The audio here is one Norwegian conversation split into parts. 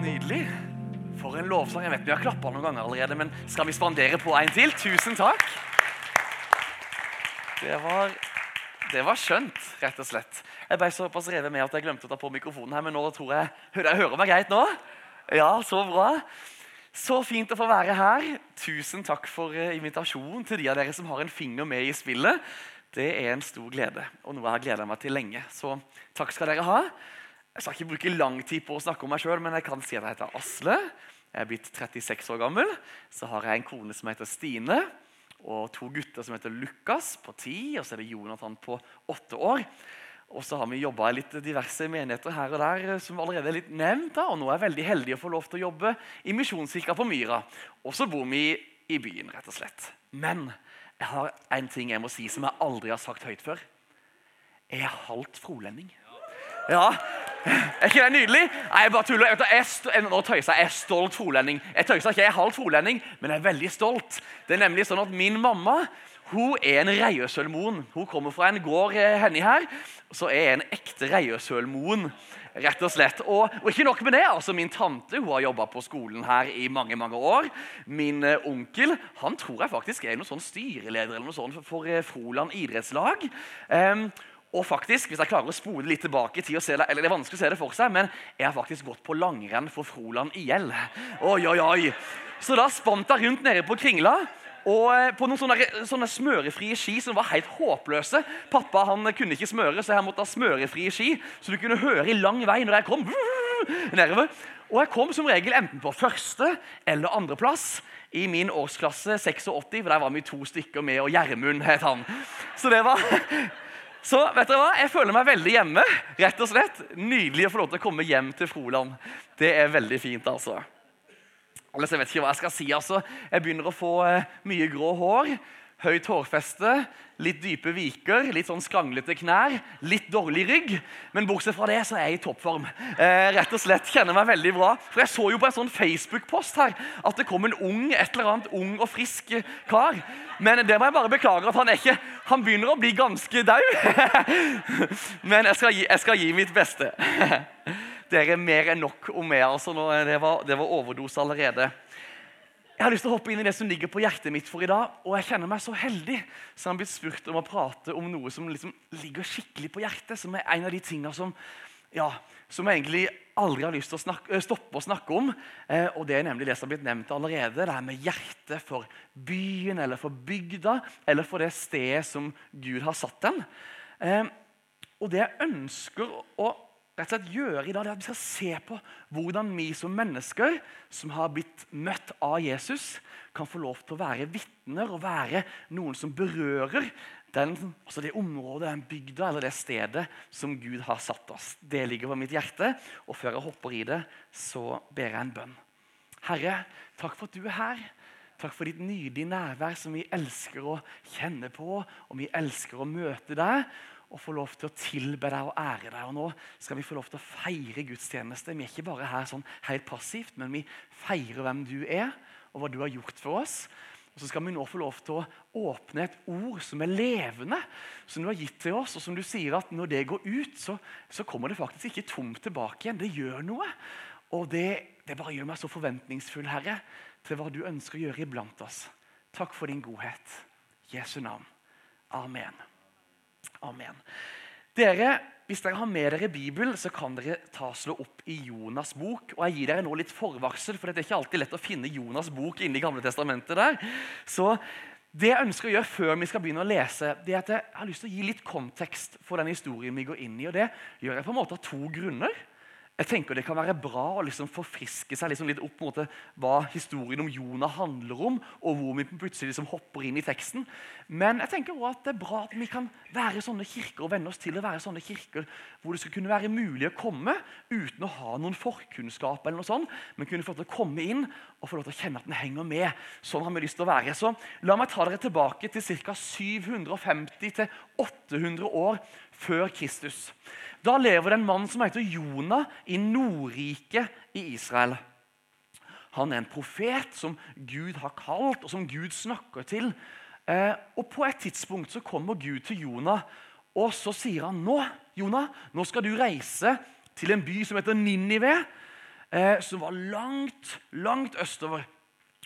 nydelig. For en lovsang. Jeg vet Vi har klappa noen ganger allerede, men skal vi spandere på en til? Tusen takk. Det var, det var skjønt, rett og slett. Jeg ble såpass revet med at jeg glemte å ta på mikrofonen her, men nå tror jeg Dere hører meg greit nå? Ja, så bra. Så fint å få være her. Tusen takk for eh, invitasjonen til de av dere som har en finger med i spillet. Det er en stor glede, og noe jeg har gleda meg til lenge. Så takk skal dere ha. Jeg skal ikke bruke lang tid på å snakke om meg sjøl, men jeg kan si at jeg heter Asle. Jeg er blitt 36 år gammel. Så har jeg en kone som heter Stine, og to gutter som heter Lukas på 10, og så er det Jonathan på 8 år. Og så har vi jobba i litt diverse menigheter her og der, som allerede er litt nevnt. da, og Nå er jeg veldig heldig å få lov til å jobbe i Misjonskirka på Myra. Og så bor vi i byen, rett og slett. Men jeg har en ting jeg må si som jeg aldri har sagt høyt før. Jeg er halvt frolending. Ja, er ikke det nydelig? Nei, jeg bare tuller. Jeg, jeg, nå tøyser jeg. Jeg er stolt frolending. Jeg tøyser ikke, jeg er halvt frolending, men jeg er veldig stolt. Det er nemlig sånn at Min mamma hun er en reiøsølmoen. Hun kommer fra en gård eh, henne her. Så er jeg en ekte reiøsølmoen. Rett og slett. Og, og, ikke nok med det. altså Min tante hun har jobba på skolen her i mange mange år. Min uh, onkel han tror jeg faktisk er noen sånn styreleder eller noe sånt for, uh, Froland idrettslag. Um, og faktisk, hvis jeg klarer å spole litt tilbake i tid og se det, eller det er vanskelig å se det for seg, men jeg har faktisk gått på langrenn for Froland IL. Oi, oi, oi. Så da spant jeg rundt nede på Kringla. Og eh, på noen sånne, sånne, smørefrie ski som var helt håpløse. Pappa han kunne ikke smøre, så jeg måtte ha smørefrie ski. Så du kunne høre i lang vei når jeg kom nedover. Og jeg kom som regel enten på første eller andreplass i min årsklasse 86. For der var vi to stykker med, og Gjermund het han. Så det var så vet dere hva? jeg føler meg veldig hjemme. rett og slett. Nydelig å få lov til å komme hjem til Froland. Det er veldig fint, altså. Ellers jeg vet ikke hva jeg skal si. altså. Jeg begynner å få eh, mye grå hår. Høyt hårfeste, litt dype viker, litt sånn skranglete knær, litt dårlig rygg. Men bortsett fra det så er jeg i toppform. Eh, rett og slett kjenner meg veldig bra. For Jeg så jo på en sånn Facebook-post her at det kom en ung et eller annet ung og frisk kar. Men det må jeg bare beklage at han er ikke Han begynner å bli ganske daud. Men jeg skal, gi, jeg skal gi mitt beste. Dere er mer enn nok om meg. altså. Det var, det var overdose allerede. Jeg har lyst til å hoppe inn i det som ligger på hjertet mitt for i dag. Og jeg kjenner meg så heldig som har blitt spurt om å prate om noe som liksom ligger skikkelig på hjertet. Som er en av de tingene som, ja, som jeg egentlig aldri har lyst til å snakke, stoppe å snakke om. Eh, og Det er nemlig det som har blitt nevnt allerede. Det er med hjertet for byen eller for bygda eller for det stedet som Gud har satt den. Eh, og det jeg ønsker å rett og slett gjøre i dag, er at vi skal se på hvordan vi som mennesker som har blitt møtt av Jesus, kan få lov til å være vitner og være noen som berører den, altså det området, den bygda eller det stedet som Gud har satt oss. Det ligger på mitt hjerte. Og før jeg hopper i det, så ber jeg en bønn. Herre, takk for at du er her. Takk for ditt nydelige nærvær som vi elsker å kjenne på, og vi elsker å møte deg og få lov til å tilbe deg og ære deg. Og Nå skal vi få lov til å feire gudstjeneste. Vi er ikke bare her sånn helt passivt, men vi feirer hvem du er, og hva du har gjort for oss. Og så skal vi nå få lov til å åpne et ord som er levende, som du har gitt til oss. Og som du sier at når det går ut, så, så kommer det faktisk ikke tomt tilbake igjen. Det gjør noe. Og det, det bare gjør meg så forventningsfull, Herre, til hva du ønsker å gjøre iblant oss. Takk for din godhet. Jesu navn. Amen. Amen. Dere, Hvis dere har med dere Bibelen, så kan dere ta slå opp i Jonas' bok. Og Jeg gir dere nå litt forvarsel, for det er ikke alltid lett å finne Jonas' bok inni Gamle testamentet. der. Så det jeg ønsker å gjøre før vi skal begynne å lese, det er at jeg har lyst til å gi litt kontekst for den historien vi går inn i. og Det gjør jeg på en måte av to grunner. Jeg tenker Det kan være bra å liksom forfriske seg liksom litt opp mot hva historien om Jonah handler om, og hvor vi plutselig liksom hopper inn i teksten. Men jeg tenker også at det er bra at vi kan være sånne kirker og venne oss til å være sånne kirker hvor det skal kunne være mulig å komme uten å ha noen forkunnskap, eller noe sånt, men kunne få til å komme inn og få lov til å kjenne at den henger med. Sånn har vi lyst til å være. Så La meg ta dere tilbake til ca. 750-800 år før Kristus. Da lever det en mann som heter Jonah i Nordriket i Israel. Han er en profet som Gud har kalt, og som Gud snakker til. Eh, og På et tidspunkt så kommer Gud til Jonah, og så sier han nå Jonah, nå skal du reise til en by som heter Ninive. eh, som var langt, langt østover.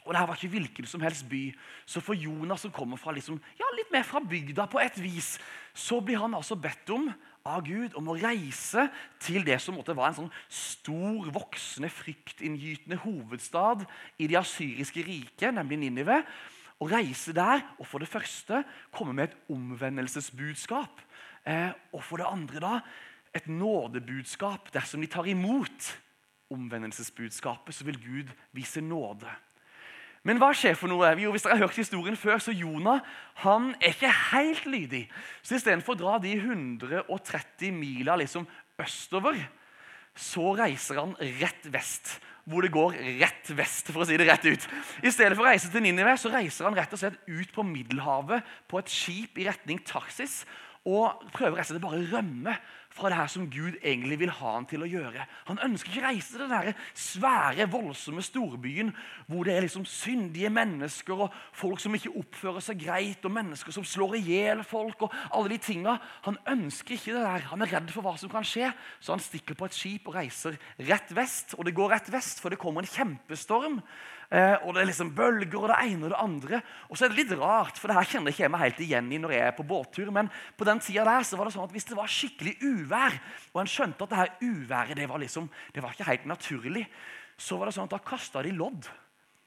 Og det her var ikke hvilken som helst by. Så for Jonas, som kommer fra liksom, ja, litt mer fra bygda på et vis, så blir han altså bedt om av Gud om å reise til det som måtte være en sånn stor, voksende, fryktinngytende hovedstad i det asyriske riket, nemlig Ninive. Og reise der og for det første komme med et omvendelsesbudskap. Eh, og for det andre da, et nådebudskap. Dersom de tar imot omvendelsesbudskapet, så vil Gud vise nåde. Men hva skjer for noe? Jo, hvis dere har hørt historien før, så Jonah han er ikke helt lydig. Så istedenfor å dra de 130 mila liksom østover, så reiser han rett vest. Hvor det går rett vest, for å si det rett ut. I stedet for å reise til Ninive så reiser han rett og slett ut på Middelhavet på et skip i retning Tarsis og prøver rett og slett bare å rømme fra det her som Gud egentlig vil ha han til å gjøre. Han ønsker ikke reise til den der svære, voldsomme storbyen hvor det er liksom syndige mennesker og folk som ikke oppfører seg greit, og mennesker som slår i hjel folk. og alle de tingene. Han ønsker ikke det der. Han er redd for hva som kan skje, så han stikker på et skip og reiser rett vest. Og det går rett vest, for det kommer en kjempestorm. Eh, og det er liksom bølger og det ene og det andre. Og så er det litt rart, for det her kjenner ikke jeg meg helt igjen i når jeg er på båttur. Men på den tida der så var det sånn at hvis det var skikkelig uvær, og en skjønte at det her uværet det var, liksom, det var ikke helt naturlig, så var det sånn at da kasta de lodd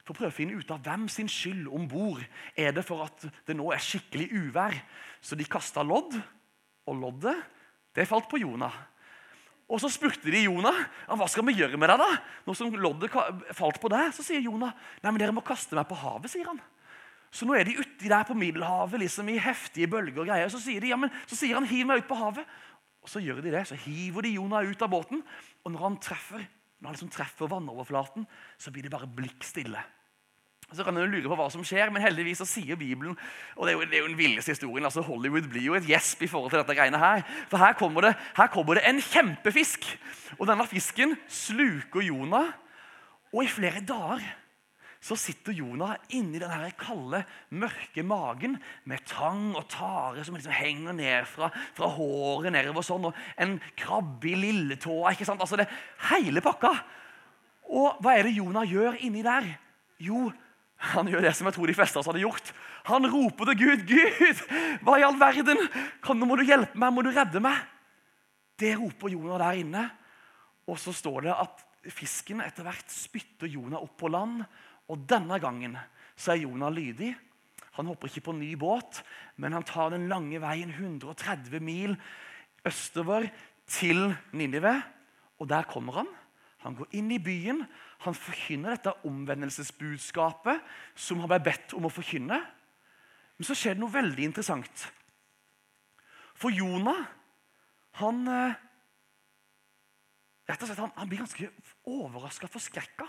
for å prøve å finne ut av hvem sin skyld om bord er det for at det nå er skikkelig uvær. Så de kasta lodd, og loddet det falt på Jonah. Og Så spurte de Jonah hva skal vi gjøre med deg. da? Nå som loddet falt på deg, så sier Jonah nei, men dere må kaste meg på havet. sier han. Så nå er de uti der på Middelhavet liksom i heftige bølger. og greier. Så sier, de, ja, men, så sier han 'hiv meg ut på havet'. Og Så gjør de det, så hiver de Jonah ut av båten. Og når han treffer, når han liksom treffer vannoverflaten, så blir det bare blikk stille. Så kan du lure på hva som skjer, men heldigvis så sier Bibelen og Det er jo, det er jo den villeste historien. altså Hollywood blir jo et gjesp i forhold til dette greiene her. For her kommer, det, her kommer det en kjempefisk. Og denne fisken sluker Jonah. Og i flere dager så sitter Jonah inni den her kalde, mørke magen med tang og tare som liksom henger ned fra, fra håret nedover sånn, og en krabbe i lilletåa. ikke sant? Altså det Hele pakka. Og hva er det Jonah gjør inni der? Jo, han gjør det som jeg tror de fleste av oss hadde gjort. Han roper til Gud. 'Gud, hva i all verden? Kan, må du hjelpe meg? Må du redde meg?' Det roper Jonah der inne. Og så står det at fisken etter hvert spytter Jonah opp på land. Og denne gangen så er Jonah lydig. Han hopper ikke på ny båt, men han tar den lange veien 130 mil østover til Ninive. Og der kommer han. Han går inn i byen. Han forkynner dette omvendelsesbudskapet som han ble bedt om å forkynne. Men så skjer det noe veldig interessant. For Jonah han, eh, rett og slett, han, han blir ganske overraska, forskrekka.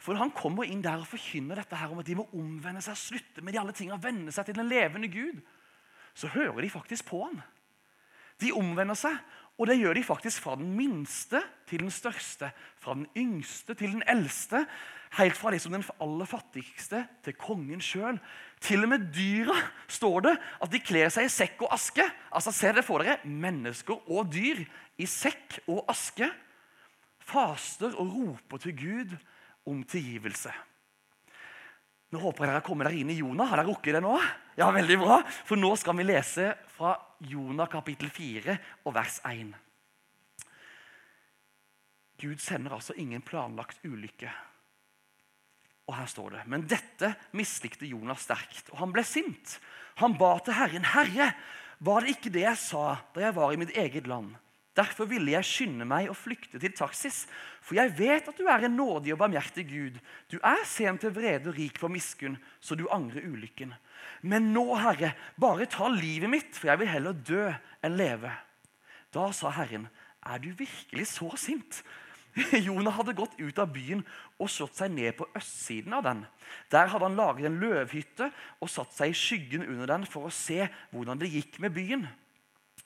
For han kommer inn der og forkynner dette her om at de må omvende seg, slutte med de alle tingene, vende seg til den levende Gud. Så hører de faktisk på han. De omvender seg, og det gjør de faktisk fra den minste til den største. Fra den yngste til den eldste. Helt fra liksom den aller fattigste til kongen sjøl. Til og med dyra står det at de kler seg i sekk og aske. Altså, Se det for dere. Mennesker og dyr i sekk og aske faster og roper til Gud om tilgivelse. Nå håper jeg dere har kommet der inn i Jonah. Har dere rukket det nå? Ja, veldig bra. For nå skal vi lese fra Jonah kapittel 4 og vers 1. Gud sender altså ingen planlagt ulykke. Og her står det Men dette mislikte Jonas sterkt, og han ble sint. Han ba til Herren, 'Herre, var det ikke det jeg sa da jeg var i mitt eget land?' Derfor ville jeg skynde meg og flykte til Taksis, for jeg vet at du er en nådig og barmhjertig Gud. Du er sent til vrede og rik på miskunn, så du angrer ulykken. Men nå, Herre, bare ta livet mitt, for jeg vil heller dø enn leve. Da sa Herren, er du virkelig så sint? Jonah hadde gått ut av byen og slått seg ned på østsiden av den. Der hadde han laget en løvhytte og satt seg i skyggen under den for å se hvordan det gikk med byen.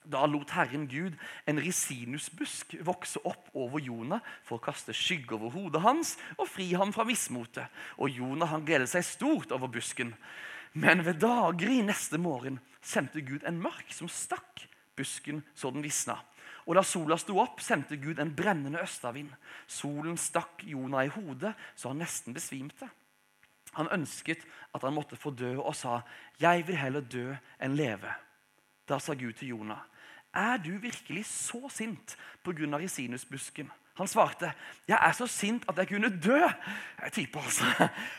Da lot Herren Gud en risinusbusk vokse opp over Jonah for å kaste skygge over hodet hans og fri ham fra mismotet. Og Jonah han gledet seg stort over busken. Men ved daggry neste morgen sendte Gud en mark som stakk busken så den visna. Og da sola sto opp, sendte Gud en brennende østavind. Solen stakk Jonah i hodet, så han nesten besvimte. Han ønsket at han måtte få dø, og sa, 'Jeg vil heller dø enn leve.' Da sa Gud til Jonah, 'Er du virkelig så sint pga. risinusbusken?' Han svarte, 'Jeg er så sint at jeg kunne dø.' Jeg typer altså.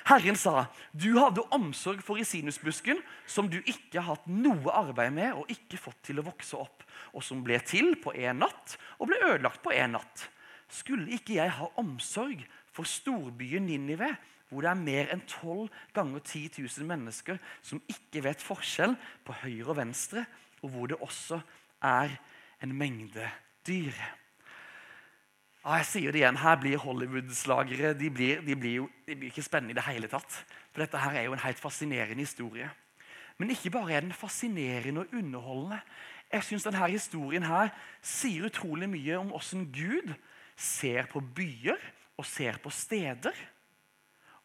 Herren sa, 'Du hadde omsorg for risinusbusken, som du ikke har hatt noe arbeid med og ikke fått til å vokse opp, og som ble til på én natt og ble ødelagt på én natt.' Skulle ikke jeg ha omsorg for storbyen Ninive, hvor det er mer enn 12 ganger 10 000 mennesker som ikke vet forskjell på høyre og venstre, og hvor det også er en mengde dyr? Ja, jeg sier det igjen, Her blir Hollywood-slagere de de, de blir ikke spennende i det hele tatt. For dette her er jo en helt fascinerende historie. Men ikke bare er den fascinerende og underholdende. Jeg synes denne historien her sier utrolig mye om hvordan Gud ser på byer og ser på steder.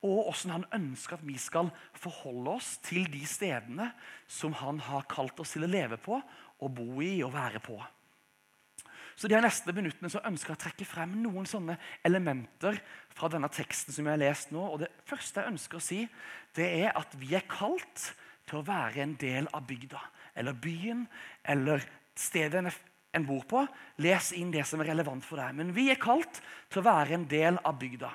Og hvordan han ønsker at vi skal forholde oss til de stedene som han har kalt oss til å leve på og bo i og være på. Så de neste minuttene så ønsker jeg å trekke frem noen sånne elementer fra denne teksten som jeg har lest nå. Og Det første jeg ønsker å si, det er at vi er kalt til å være en del av bygda. Eller byen, eller stedet en bor på. Les inn det som er relevant for deg. Men vi er kalt til å være en del av bygda.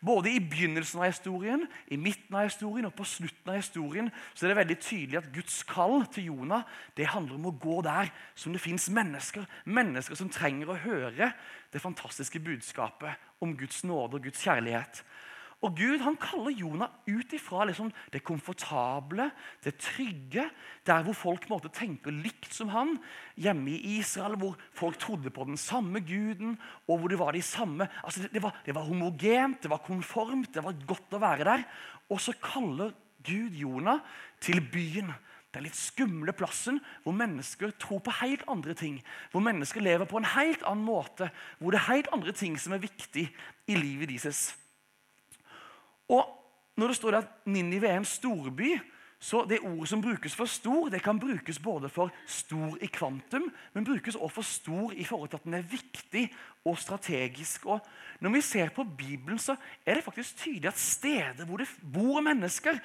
Både i begynnelsen av historien, i midten av historien og på slutten av historien så er det veldig tydelig at Guds kall til Jonah det handler om å gå der som det fins mennesker. Mennesker som trenger å høre det fantastiske budskapet om Guds nåde og Guds kjærlighet. Og Gud han kaller Jonah ut ifra liksom det komfortable, det trygge, der hvor folk måtte tenke likt som han. Hjemme i Israel, hvor folk trodde på den samme guden, og hvor det var de samme altså det, det, var, det var homogent, det var konformt, det var godt å være der. Og så kaller Gud Jonah til byen. Den litt skumle plassen hvor mennesker tror på helt andre ting. Hvor mennesker lever på en helt annen måte. Hvor det er helt andre ting som er viktig i livet deres. Og når det står at Ninive er en storby, så det ordet som brukes for stor, det kan brukes både for stor i kvantum, men brukes også for stor i forhold til at den er viktig og strategisk. Og når vi ser på Bibelen, så er det faktisk tydelig at steder hvor det bor mennesker,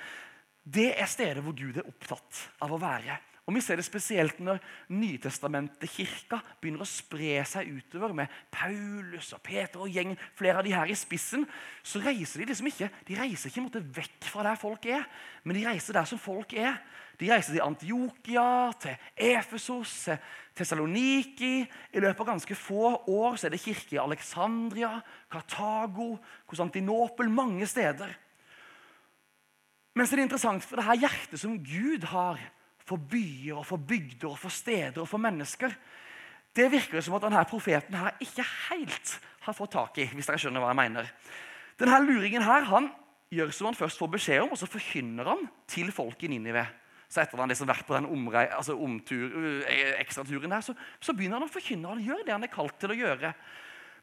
det er steder hvor Gud er opptatt av å være. Og Vi ser det spesielt når Nytestamentet-kirka begynner å spre seg utover med Paulus og Peter og gjeng, flere av de her i spissen. Så reiser de liksom ikke de reiser ikke måte, vekk fra der folk er, men de reiser der som folk er. De reiser til Antiokia, til Efesos, til Tessaloniki. I løpet av ganske få år så er det kirke i Alexandria, Kartago, Konstantinopel, mange steder. Men så er det interessant, for det her hjertet som Gud har for byer, og for bygder, og for steder og for mennesker. Det virker som at denne profeten her ikke helt har fått tak i. hvis dere skjønner hva jeg mener. Denne luringen her, han gjør som han først får beskjed om, og så forkynner han til folk i Ninive. Så etter han liksom vært på den omrei, altså omtur, eh, ekstraturen der, så, så begynner han å forkynne. Han gjør det han er kalt til å gjøre.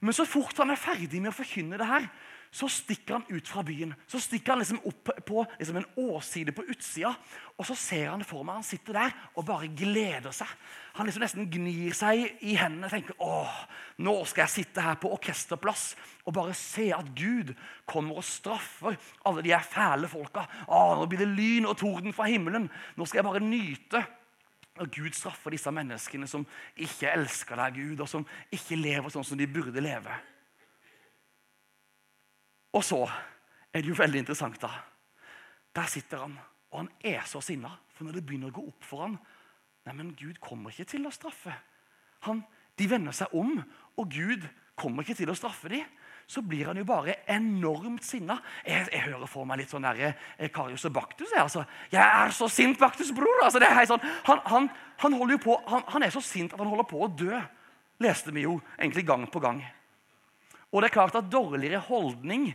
Men så fort han er ferdig med å forkynne det her, så stikker han ut fra byen. Så stikker han liksom opp på liksom en åside på utsida. Og så ser han for meg han sitter der og bare gleder seg. Han liksom nesten gnir seg i hendene og tenker åh, nå skal jeg sitte her på orkesterplass og bare se at Gud kommer og straffer alle de her fæle folka. Åh, nå blir det lyn og torden fra himmelen. Nå skal jeg bare nyte. Og Gud straffer disse menneskene som ikke elsker deg, Gud, og som ikke lever sånn som de burde leve. Og så er det jo veldig interessant, da. Der sitter han, og han er så sinna. For når det begynner å gå opp for han, Neimen, Gud kommer ikke til å straffe. Han, de vender seg om, og Gud kommer ikke til å straffe dem. Så blir han jo bare enormt sinna. Jeg, jeg, hører for meg litt sånn der, eh, Karius og Baktus. Jeg, altså. jeg er så sint, Baktus, bror! Altså, sånn, han, han, han, på, han er så sint at han holder på å dø. Leste vi jo egentlig gang på gang. Og det er klart at Dårligere holdning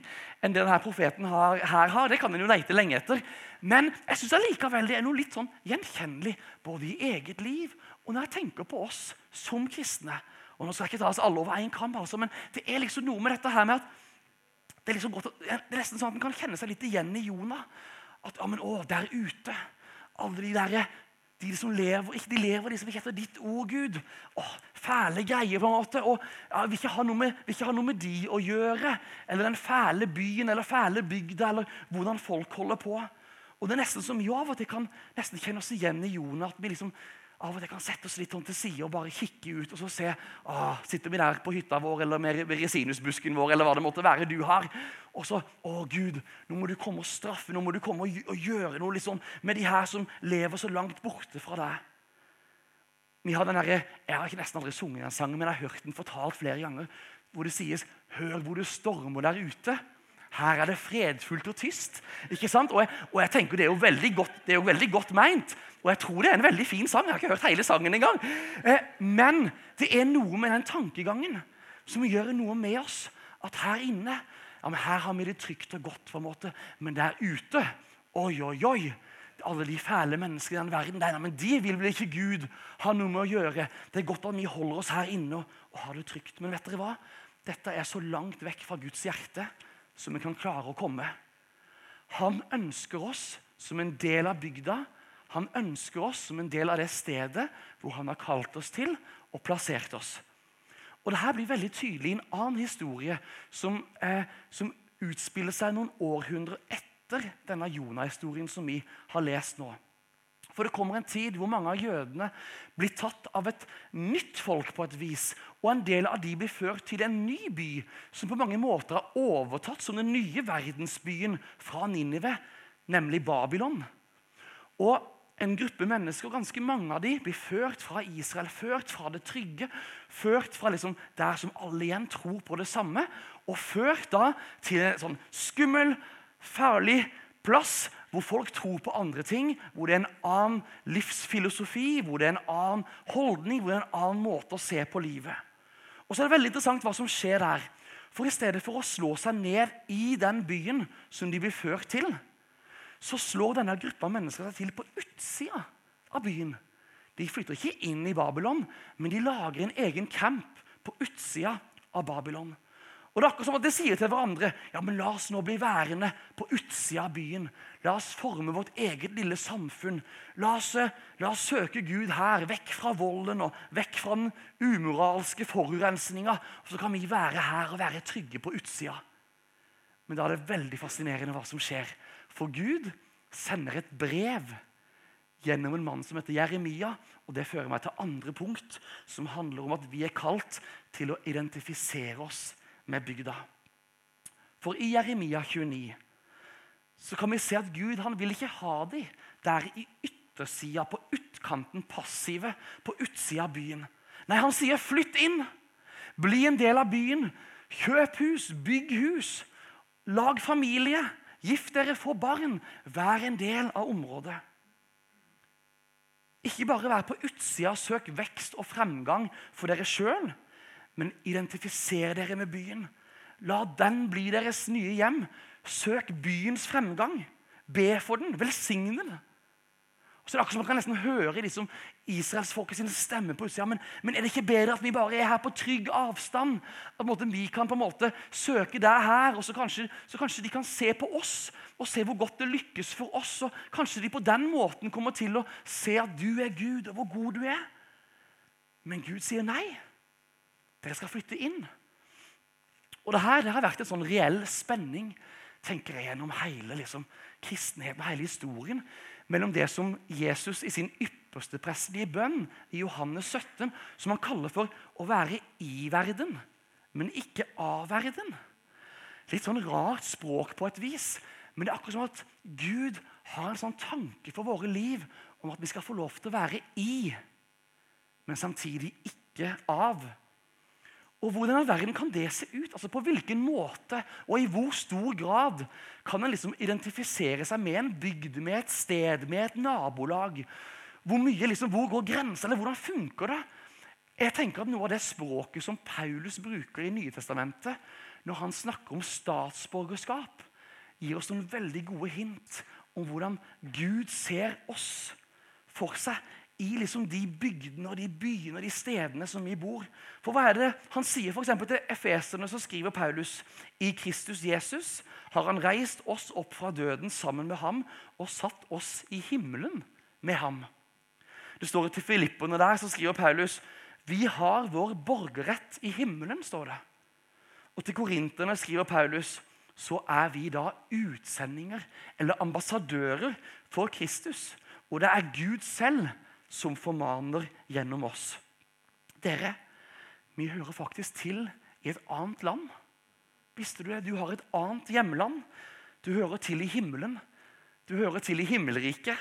enn det denne profeten har, her har, det kan en jo lete lenge etter. Men jeg synes allikevel det er noe litt sånn gjenkjennelig både i eget liv og når jeg tenker på oss som kristne. Og nå skal jeg ikke ta oss alle over en kamp, altså, men det er liksom noe med dette her med at det er, liksom godt, det er nesten sånn at en kan kjenne seg litt igjen i Jonah. At ja, men å, der ute Alle de der de som lever ikke, de lever liksom ikke etter ditt ord, Gud. Åh, Fæle greier, på en måte. og ja, vil, ikke med, vil, ikke ha noe med de å gjøre. Eller den fæle byen eller fæle bygda, eller hvordan folk holder på. Og det er nesten som vi av og til kan nesten kjenne oss igjen i Jonah. at vi liksom av og til kan sette oss litt sånn til side og bare kikke ut og så se ah, Sitter vi der på hytta vår eller med resinusbusken vår eller hva det måtte være du har. Og så Å, Gud, nå må du komme og straffe, nå må du komme og, gjøre noe liksom, med de her som lever så langt borte fra deg. Vi har den der, Jeg har ikke nesten aldri sunget den sangen, men jeg har hørt den fortalt flere ganger. Hvor det sies 'Hør hvor det stormer der ute'. Her er det fredfullt og tyst. ikke sant? Og jeg, og jeg tenker Det er jo veldig godt, det er jo veldig godt meint. Og jeg tror det er en veldig fin sang. Jeg har ikke hørt hele sangen engang. Eh, men det er noe med den tankegangen som gjør noe med oss. At her inne ja, men her har vi det trygt og godt, på en måte. men der ute Oi, oi, oi! Alle de fæle menneskene i den verden nei, men de vil vel ikke Gud ha noe med å gjøre. Det er godt at vi holder oss her inne og, og har det trygt. Men vet dere hva? Dette er så langt vekk fra Guds hjerte som vi kan klare å komme. Han ønsker oss som en del av bygda. Han ønsker oss som en del av det stedet hvor han har kalt oss til og plassert oss. Og Dette blir veldig tydelig i en annen historie som, eh, som utspiller seg noen århundrer etter denne Jonah-historien som vi har lest nå. For det kommer en tid hvor mange av jødene blir tatt av et nytt folk på et vis. Og en del av de blir ført til en ny by, som på mange måter har overtatt som den nye verdensbyen fra Ninive, nemlig Babylon. Og en gruppe mennesker, ganske mange av de, blir ført fra Israel, ført fra det trygge, ført fra liksom der som alle igjen tror på det samme, og ført da til en sånn skummel, farlig plass hvor folk tror på andre ting, hvor det er en annen livsfilosofi, hvor det er en annen holdning, hvor det er en annen måte å se på livet. Og så er det veldig interessant hva som skjer der. For i stedet for å slå seg ned i den byen som de blir ført til, så slår denne gruppa mennesker seg til på utsida av byen. De flytter ikke inn i Babylon, men de lager en egen camp på utsida av Babylon. Og det er akkurat som at De sier til hverandre ja, men la oss nå bli værende på utsida av byen. La oss forme vårt eget lille samfunn. La oss, eh, la oss søke Gud her, vekk fra volden og vekk fra den umoralske forurensninga. Så kan vi være her og være trygge på utsida. Men da er det veldig fascinerende hva som skjer. For Gud sender et brev gjennom en mann som heter Jeremia. Og Det fører meg til andre punkt, som handler om at vi er kalt til å identifisere oss med bygda. For i Jeremia 29 så kan vi se at Gud han vil ikke ha dem der i yttersida, på utkanten, passive, på utsida av byen. Nei, han sier 'flytt inn'. Bli en del av byen. Kjøp hus, bygg hus. Lag familie. Gift dere, få barn. Vær en del av området. Ikke bare vær på utsida og søk vekst og fremgang for dere sjøl, men identifiser dere med byen. La den bli deres nye hjem. Søk byens fremgang. Be for den. Velsigne den. Så er det akkurat som Man kan nesten høre liksom israelsfolket sin stemme på utsida. Men, men, er det ikke bedre at vi bare er her på trygg avstand? At måte, vi kan på en måte søke der her, og så kanskje, så kanskje, de kan se på oss og se hvor godt det lykkes for oss. og Kanskje de på den måten kommer til å se at du er Gud, og hvor god du er. Men Gud sier nei. Dere skal flytte inn. Og det her det har vært en sånn reell spenning tenker jeg, gjennom hele liksom, kristenheten hele historien. Mellom det som Jesus i sin ypperste prestelige bønn i Johannes 17, som han kaller for å være i verden, men ikke av verden. Litt sånn rart språk på et vis. Men det er akkurat som at Gud har en sånn tanke for våre liv om at vi skal få lov til å være i, men samtidig ikke av. Og Hvordan i verden kan det se ut? Altså På hvilken måte og i hvor stor grad kan en liksom identifisere seg med en bygd, med et sted, med et nabolag? Hvor mye liksom, hvor går grensa, eller hvordan funker det? Jeg tenker at Noe av det språket som Paulus bruker i Nye Testamentet, når han snakker om statsborgerskap, gir oss noen veldig gode hint om hvordan Gud ser oss for seg i liksom de bygdene og de byene og de stedene som vi bor. For hva er det Han sier for til efeserne, så skriver Paulus i Kristus Jesus har han reist oss opp fra døden sammen med ham og satt oss i himmelen med ham. Det står til Filipperne der, så skriver Paulus vi har vår borgerrett i himmelen. står det. Og til korinterne skriver Paulus så er vi da utsendinger eller ambassadører for Kristus. Og det er Gud selv som formaner gjennom oss. Dere, vi hører faktisk til i et annet land. Visste du det? Du har et annet hjemland. Du hører til i himmelen. Du hører til i himmelriket.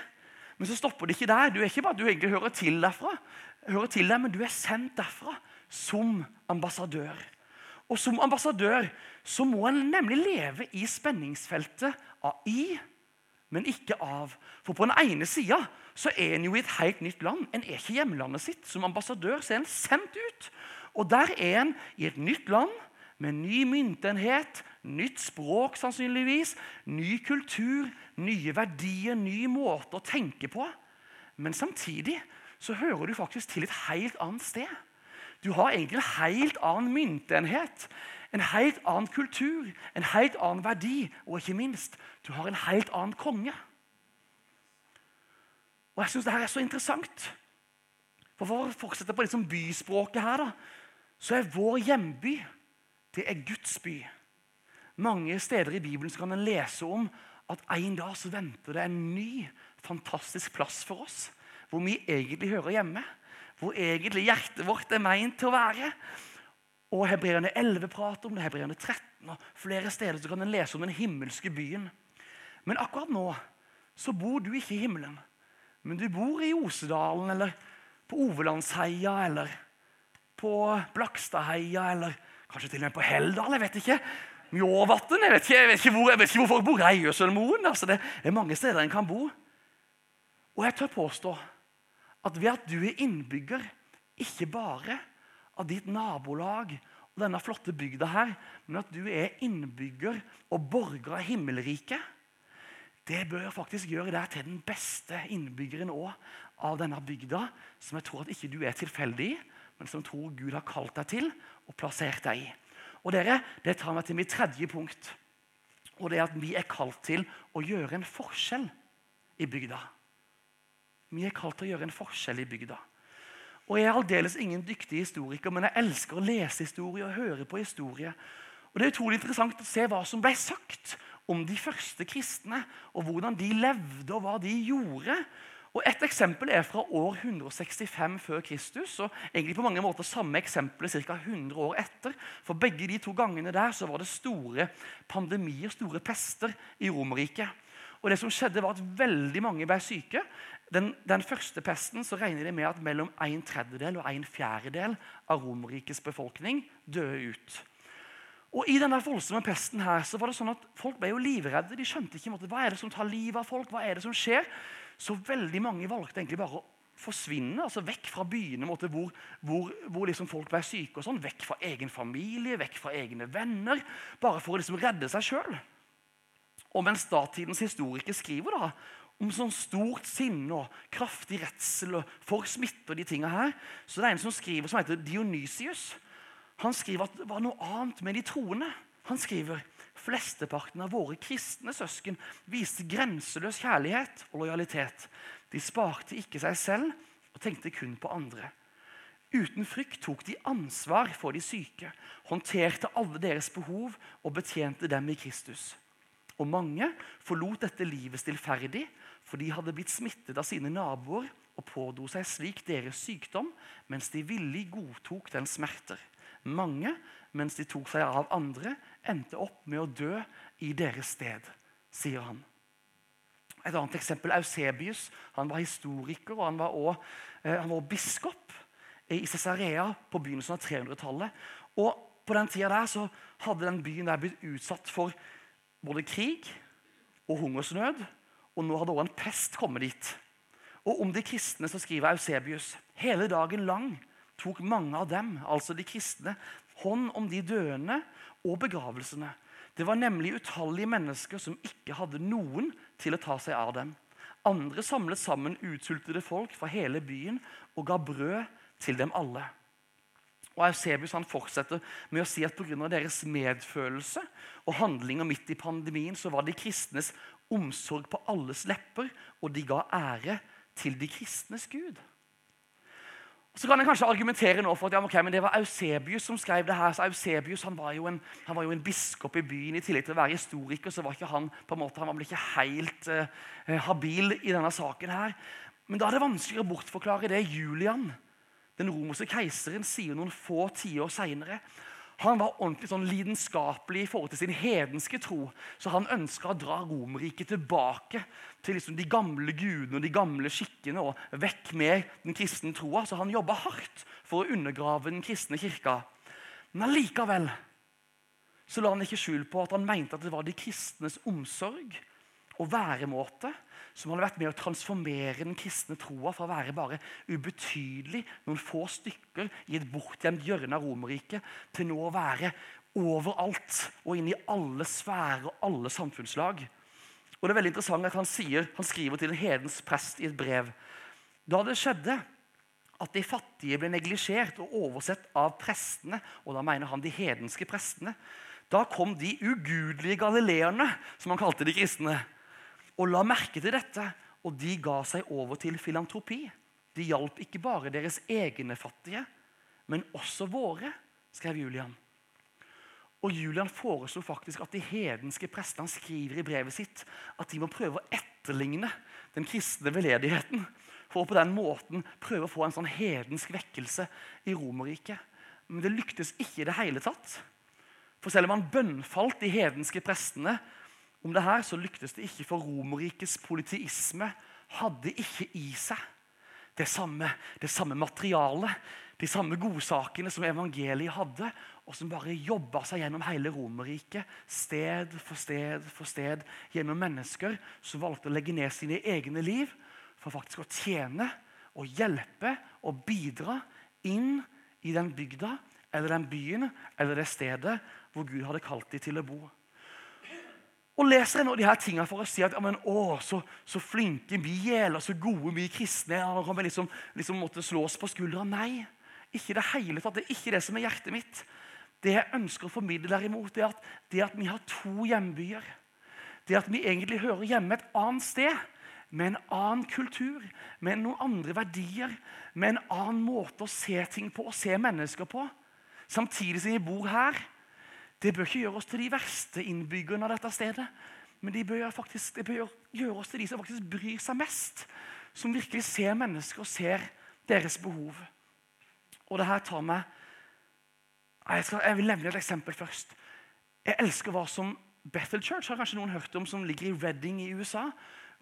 Men så stopper det ikke der. Du er ikke bare du egentlig hører til derfra, hører til der, men du er sendt derfra som ambassadør. Og som ambassadør så må en nemlig leve i spenningsfeltet av i, men ikke av. For på den ene sida så er en jo i et helt nytt land. En er ikke hjemlandet sitt. Som ambassadør så er en sendt ut. Og der er en i et nytt land med ny myntenhet, nytt språk sannsynligvis, ny kultur, nye verdier, ny måte å tenke på. Men samtidig så hører du faktisk til et helt annet sted. Du har egentlig en helt annen myntenhet, en helt annen kultur, en helt annen verdi, og ikke minst, du har en helt annen konge. Og jeg syns dette er så interessant. For For å fortsette på liksom byspråket her, da, så er vår hjemby det er Guds by. Mange steder i Bibelen kan en lese om at en dag så venter det en ny, fantastisk plass for oss. Hvor vi egentlig hører hjemme. Hvor egentlig hjertet vårt er meint til å være. Og Hebreerne 11 prater om det, Hebreerne 13 og flere steder så kan en lese om den himmelske byen. Men akkurat nå så bor du ikke i himmelen. Men du bor i Osedalen eller på Ovelandsheia eller på Blakstadheia eller kanskje til og med på Heldal. jeg vet ikke. Mjåvatn. Jeg, jeg, vet ikke hvor, jeg vet ikke hvor folk bor. Reiøsølmoen. Altså det er mange steder en kan bo. Og jeg tør påstå at ved at du er innbygger, ikke bare av ditt nabolag og denne flotte bygda her, men at du er innbygger og borger av himmelriket, det bør faktisk gjøre deg til den beste innbyggeren av denne bygda, som jeg tror at ikke du er tilfeldig i, men som tror Gud har kalt deg til og plassert deg i. Og dere, Det tar meg til mitt tredje punkt. Og det er at vi er kalt til å gjøre en forskjell i bygda. Vi er kalt til å gjøre en forskjell i bygda. Og Jeg er aldeles ingen dyktig historiker, men jeg elsker å lese historie og høre på historie. Og Det er utrolig interessant å se hva som ble sagt om de første kristne, og hvordan de levde, og hva de gjorde. Og Et eksempel er fra år 165 før Kristus. og egentlig på mange måter samme eksempel ca. 100 år etter. For begge de to gangene der så var det store pandemier, store pester, i Romerriket. Og det som skjedde var at Veldig mange ble syke. Den, den første pesten så regner de med at mellom en tredjedel og en fjerdedel av Romerrikets befolkning døde ut. Og I denne voldsomme pesten her så var det sånn at folk ble jo livredde. De skjønte ikke måte, hva er det som tar livet av folk. hva er det som skjer? Så veldig mange valgte egentlig bare å forsvinne. altså Vekk fra byene måte, hvor, hvor, hvor liksom folk ble syke. og sånn, Vekk fra egen familie, vekk fra egne venner. Bare for å liksom redde seg sjøl. Og mens datidens historiker skriver da, om sånn stort sinne og kraftig redsel for smitte og de tinga her, så det er en som skriver som heter Dionysius. Han skriver at det var noe annet med de troende. Han skriver Flesteparten av våre kristne søsken viste grenseløs kjærlighet og lojalitet. De sparte ikke seg selv og tenkte kun på andre. Uten frykt tok de ansvar for de syke, håndterte alle deres behov og betjente dem i Kristus. Og mange forlot dette livet stillferdig, for de hadde blitt smittet av sine naboer og pådro seg slik deres sykdom, mens de villig godtok den smerter. Mange, mens de tok seg av andre, endte opp med å dø i deres sted, sier han. Et annet eksempel Eusebius. Han var historiker og han var også, eh, biskop i Cesarea på begynnelsen av 300-tallet. Og På den tida der så hadde den byen der blitt utsatt for både krig og hungersnød. Og nå hadde også en pest kommet dit. Og Om de kristne så skriver Eusebius hele dagen lang tok mange av dem, altså de kristne, hånd om de døende og begravelsene. Det var nemlig utallige mennesker som ikke hadde noen til å ta seg av dem. Andre samlet sammen utsultede folk fra hele byen og ga brød til dem alle. Og Eusebius han fortsetter med å si at pga. deres medfølelse og handlinger midt i pandemien så var de kristnes omsorg på alles lepper, og de ga ære til de kristnes Gud. Så kan jeg kanskje argumentere nå for at ja, okay, men det var Eusebius som skrev det her. så Eusebius han var, en, han var, jo en, biskop i byen. I tillegg til å være historiker så var ikke han på en måte, han var vel ikke helt uh, habil i denne saken. her. Men da er det vanskeligere å bortforklare det Julian, den romerske keiseren, sier noen få tiår seinere. Han var ordentlig sånn lidenskapelig i forhold til sin hedenske tro. Så han ønska å dra Romerriket tilbake til liksom de gamle gudene og de gamle skikkene. og Vekk med den kristne troa. Så han jobba hardt for å undergrave den kristne kirka. Men allikevel så la han ikke skjul på at han mente at det var de kristnes omsorg og væremåte som hadde vært med å transformere den kristne troa fra å være bare ubetydelig, noen få stykker i et bortgjemt hjørne av Romerriket, til nå å være overalt og inn i alle sfærer og alle samfunnslag. Og det er veldig interessant at Han, sier, han skriver til en hedens prest i et brev. Da det skjedde at de fattige ble neglisjert og oversett av prestene, og da mener han de hedenske prestene, da kom de ugudelige galileerne, som han kalte de kristne, og la merke til dette, og de ga seg over til filantropi. De hjalp ikke bare deres egne fattige, men også våre, skrev Julian. Og Julian foreslo faktisk at de hedenske prestene skriver i brevet sitt at de må prøve å etterligne den kristne veldedigheten. For å på den måten prøve å få en sånn hedensk vekkelse i Romerriket. Men det lyktes ikke i det hele tatt. For selv om han bønnfalt de hedenske prestene om det her, så lyktes det ikke, for Romerrikets politiisme hadde ikke i seg det samme, det samme materialet, de samme godsakene som evangeliet hadde, og som bare jobba seg gjennom hele Romerriket, sted for sted for sted, gjennom mennesker som valgte å legge ned sine egne liv for faktisk å tjene og hjelpe og bidra inn i den bygda eller den byen eller det stedet hvor Gud hadde kalt dem til å bo. Og leser jeg nå de her tingene for å si at ja, men, å, så, så, flinke vi er, så gode vi kristne er. kan vi liksom, liksom måtte slå oss på skuldra. Nei, ikke det hele tatt. Det er ikke det som er hjertet mitt. Det jeg ønsker å formidle, derimot, er at, det at vi har to hjembyer. Det at vi egentlig hører hjemme et annet sted, med en annen kultur, med noen andre verdier, med en annen måte å se ting på og se mennesker på. Samtidig som vi bor her det bør ikke gjøre oss til de verste innbyggerne av dette stedet. Men det bør, faktisk, det bør gjøre oss til de som faktisk bryr seg mest. Som virkelig ser mennesker og ser deres behov. Og det her tar meg jeg, skal, jeg vil nevne et eksempel først. Jeg elsker hva som Bethel Church har kanskje noen hørt om, som ligger i Redding i USA.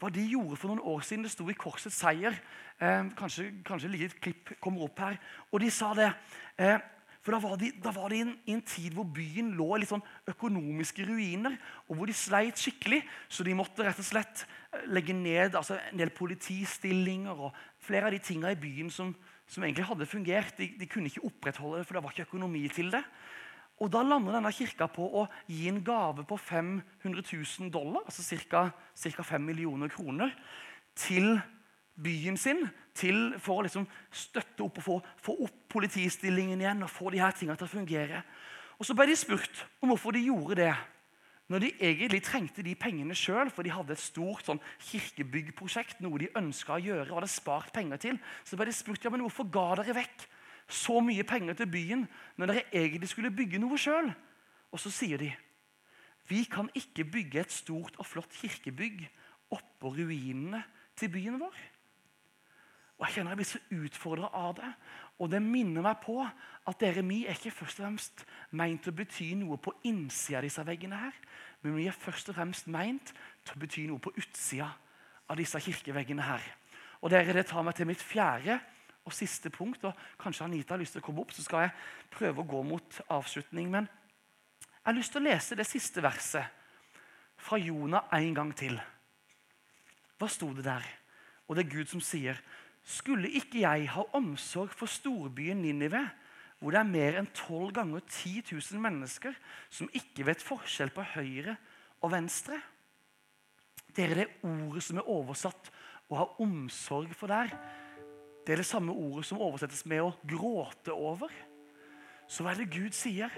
Hva de gjorde for noen år siden. Det sto i Korsets seier. Eh, kanskje, kanskje et klipp kommer opp her. Og de sa det. Eh, for Da var de, da var de i, en, tid hvor byen lå i litt sånn økonomiske ruiner, og hvor de sleit skikkelig. Så de måtte rett og slett eh, legge ned altså en del politistillinger og flere av de tingene i byen som, som egentlig hadde fungert. De, de, kunne ikke opprettholde det, for det var ikke økonomi til det. Og Da lander denne kirka på å gi en gave på 500 000 dollar, altså ca. 5 millioner kroner, til byen sin til for å liksom støtte opp og få, få, opp politistillingen igjen og få de her tingene til å fungere. Og Så ble de spurt om hvorfor de gjorde det. Når de egentlig trengte de pengene sjøl, for de hadde et stort sånn, kirkebyggprosjekt, noe de ønska å gjøre, og hadde spart penger til, så ble de spurt ja, men hvorfor ga dere vekk så mye penger til byen når dere egentlig skulle bygge noe sjøl. Og så sier de vi kan ikke bygge et stort og flott kirkebygg oppå ruinene til byen vår. Og Jeg kjenner jeg blir så utfordra av det. Og det minner meg på at dere vi er ikke først og fremst meint å bety noe på innsida av disse veggene, her, men vi er først og fremst meint til å bety noe på utsida av disse kirkeveggene. her. Og dere, Det tar meg til mitt fjerde og siste punkt. og Kanskje Anita har lyst til å komme opp, så skal jeg prøve å gå mot avslutning. Men jeg har lyst til å lese det siste verset fra Jonah en gang til. Hva sto det der? Og det er Gud som sier skulle ikke jeg ha omsorg for storbyen Ninive, hvor det er mer enn 12 ganger 10 000 mennesker som ikke vet forskjell på høyre og venstre? Dere, det ordet som er oversatt 'å ha omsorg for der', det er det samme ordet som oversettes med 'å gråte over'. Så hva er det Gud sier?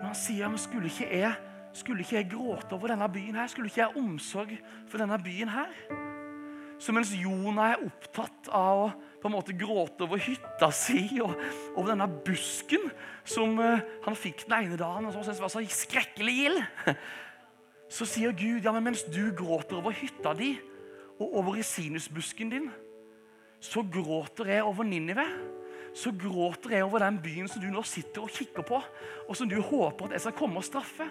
Når han sier men skulle ikke jeg, skulle ikke jeg gråte over denne byen her? Skulle ikke jeg ha omsorg for denne byen her? Så mens Jonah er opptatt av å på en måte gråte over hytta si og over denne busken som eh, han fikk den ene dagen og som syntes var så skrekkelig gild, så sier Gud ja, men mens du gråter over hytta di og over resinusbusken din, så gråter jeg over Ninive. Så gråter jeg over den byen som du nå sitter og kikker på, og som du håper at jeg skal komme og straffe.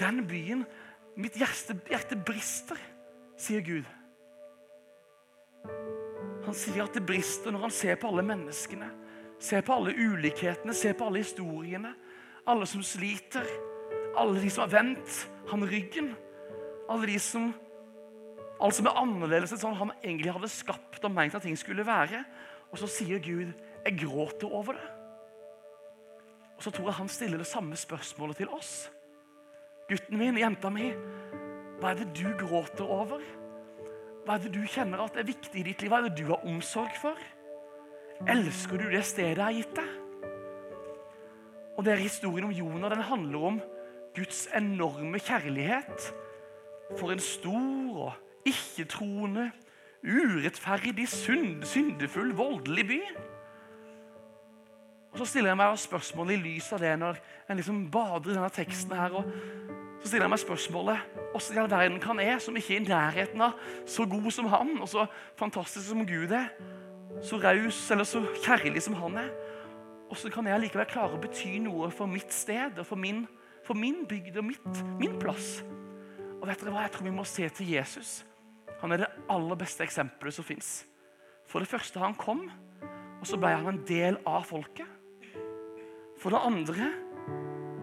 Den byen Mitt hjerte, hjerte brister, sier Gud. Han sier at det brister når han ser på alle menneskene. Ser på alle ulikhetene, ser på alle historiene. Alle som sliter. Alle de som har vendt han ryggen. Alle de som Alt som er annerledes enn sånn han egentlig hadde skapt og meint at ting skulle være. Og så sier Gud, 'Jeg gråter over det'. Og så tror jeg han stiller det samme spørsmålet til oss. Gutten min, jenta mi, hva er det du gråter over? Hva er det du kjenner at er viktig i ditt liv? Hva er det du har omsorg for? Elsker du det stedet jeg har gitt deg? Og det er Historien om Jonah den handler om Guds enorme kjærlighet for en stor og ikke-troende, urettferdig, syndefull, voldelig by. Og Så stiller jeg meg spørsmålet i lys av det når jeg liksom bader i denne teksten her. og så stiller jeg meg spørsmålet hvordan i all verden kan jeg, som ikke er i nærheten av så god som han, og så fantastisk som Gud er, så raus eller så kjærlig som han er, hvordan kan jeg likevel klare å bety noe for mitt sted og for min, for min bygd og mitt, min plass? Og vet dere hva? Jeg tror vi må se til Jesus. Han er det aller beste eksempelet som fins. For det første, han kom, og så ble han en del av folket. For det andre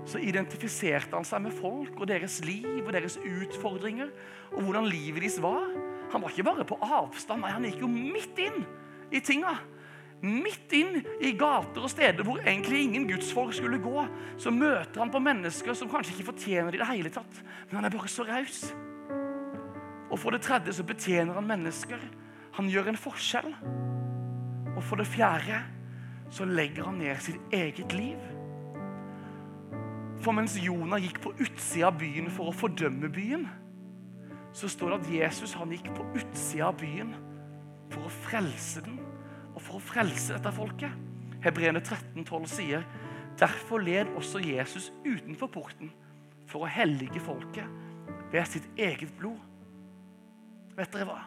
så identifiserte han seg med folk og deres liv og deres utfordringer og hvordan livet deres var. Han var ikke bare på avstand, nei, han gikk jo midt inn i tinga. Midt inn i gater og steder hvor egentlig ingen gudsfolk skulle gå. Så møter han på mennesker som kanskje ikke fortjener det i det hele tatt. Men han er bare så raus. Og for det tredje så betjener han mennesker. Han gjør en forskjell. Og for det fjerde så legger han ned sitt eget liv for mens Jonah gikk på utsida av byen for å fordømme byen, så står det at Jesus han gikk på utsida av byen for å frelse den og for å frelse dette folket. Hebreerne 13,12 sier derfor led også Jesus utenfor porten for å hellige folket ved sitt eget blod. Vet dere hva?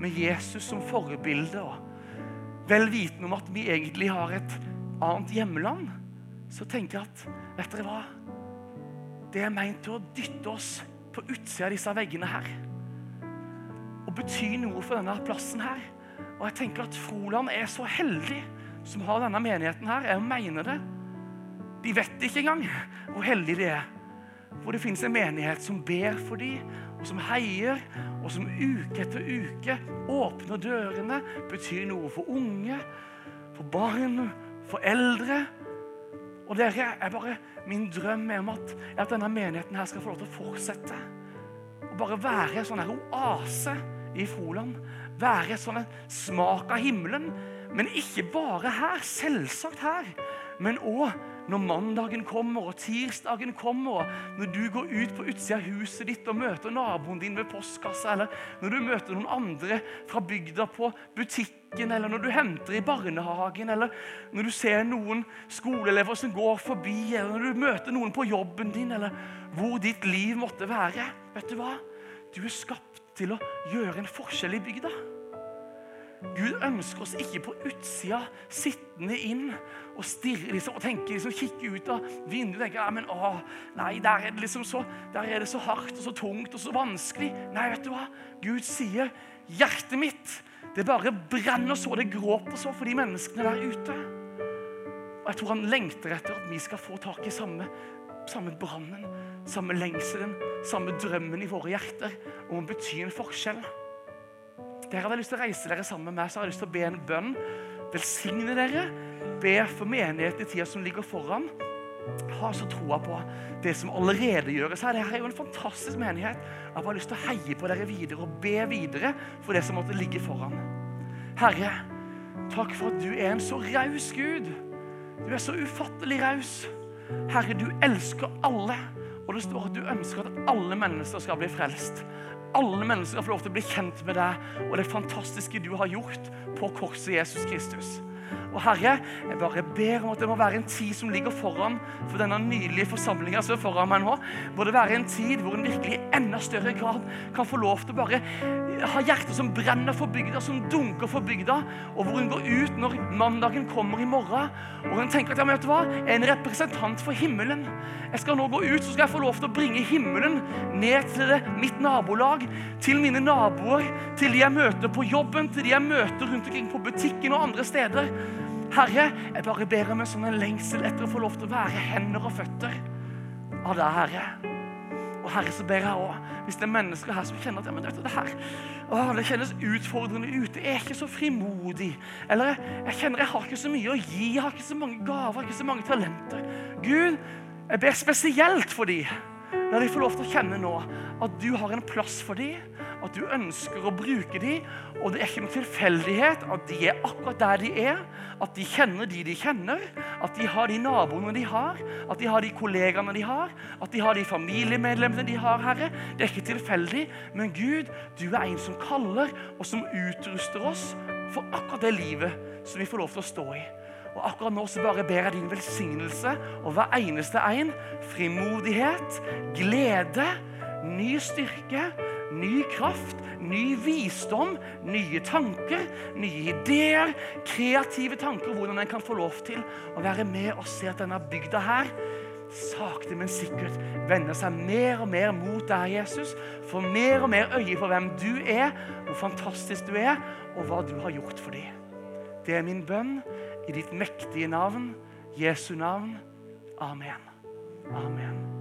Med Jesus som forbilde og vel vitende om at vi egentlig har et annet hjemland, så tenker jeg at vet dere hva? Det er meint til å dytte oss på utsida av disse veggene her. Og bety noe for denne plassen her. Og jeg tenker at Froland er så heldig som har denne menigheten her. Jeg mener det. De vet ikke engang hvor heldige de er. Hvor det fins en menighet som ber for dem, og som heier, og som uke etter uke åpner dørene, betyr noe for unge, for barn, for eldre. Og dere, er bare Min drøm er om at, at denne menigheten her skal få lov til å fortsette. Og bare være en sånn her oase i Froland. Være en sånn smak av himmelen. Men ikke bare her, selvsagt her, men òg når mandagen kommer og tirsdagen kommer, når du går ut på utsida av huset ditt og møter naboen din ved postkassa, eller når du møter noen andre fra bygda på butikken, eller når du henter i barnehagen, eller når du ser noen skoleelever som går forbi, eller når du møter noen på jobben din, eller hvor ditt liv måtte være. Vet du hva? Du er skapt til å gjøre en forskjell i bygda. Gud ønsker oss ikke på utsida, sittende inn og stirre liksom, og tenke, liksom, kikke ut av vinduet og tenke ja, men, å, nei, der er, det liksom så, der er det så hardt og så tungt og så vanskelig. Nei, vet du hva? Gud sier hjertet mitt det bare brenner så, det gråter så for de menneskene der ute. Og Jeg tror han lengter etter at vi skal få tak i samme, samme brannen, samme lengselen, samme drømmen i våre hjerter om å bety en forskjell. Dere hadde lyst til å reise dere sammen med meg, så har jeg lyst til å be en bønn. Velsigne dere. Be for menigheten i tida som ligger foran. Ha så troa på det som allerede gjøres her. Dette er jo en fantastisk menighet. Jeg har bare lyst til å heie på dere videre og be videre for det som måtte ligge foran. Herre, takk for at du er en så raus Gud. Du er så ufattelig raus. Herre, du elsker alle, Og det står at du ønsker at alle mennesker skal bli frelst. Alle mennesker får få lov til å bli kjent med deg og det fantastiske du har gjort på korset Jesus Kristus. Og Herre, jeg bare ber om at det må være en tid som ligger foran for denne nydelige forsamlinga som er foran meg nå. Må det være en tid hvor en virkelig i enda større grad kan få lov til å bare ha hjertet som brenner for bygda, som dunker for bygda, og hvor en går ut når mandagen kommer i morgen, og en tenker at ja, men vet du hva? jeg er en representant for himmelen. Jeg skal nå gå ut, så skal jeg få lov til å bringe himmelen ned til det, mitt nabolag, til mine naboer, til de jeg møter på jobben, til de jeg møter rundt omkring på butikken og andre steder. Herre, jeg bare ber om en sånn lengsel etter å få lov til å være hender og føtter av deg, Herre. Og Herre, så ber jeg også, hvis det er mennesker her som kjenner at ja, men vet du, det her å, det kjennes utfordrende ute, jeg er ikke så frimodig. Eller jeg kjenner jeg har ikke så mye å gi, jeg har ikke så mange gaver, ikke så mange talenter. Gud, jeg ber spesielt for dem. La de få lov til å kjenne nå at du har en plass for dem at du ønsker å bruke dem. Og det er ikke noen tilfeldighet at de er akkurat der de er. At de kjenner de de kjenner. At de har de naboene de har. At de har de kollegaene de har. At de har de familiemedlemmene de har, Herre. Det er ikke tilfeldig. Men Gud, du er en som kaller, og som utruster oss for akkurat det livet som vi får lov til å stå i. Og akkurat nå så bare ber jeg din velsignelse og hver eneste en. Frimodighet, glede, ny styrke ny kraft, ny visdom, nye tanker, nye ideer, kreative tanker. Hvordan en kan få lov til å være med og se at denne bygda her sakte, men sikkert vender seg mer og mer mot deg, Jesus. Får mer og mer øye på hvem du er, hvor fantastisk du er, og hva du har gjort for dem. Det er min bønn i ditt mektige navn, Jesu navn. Amen. Amen.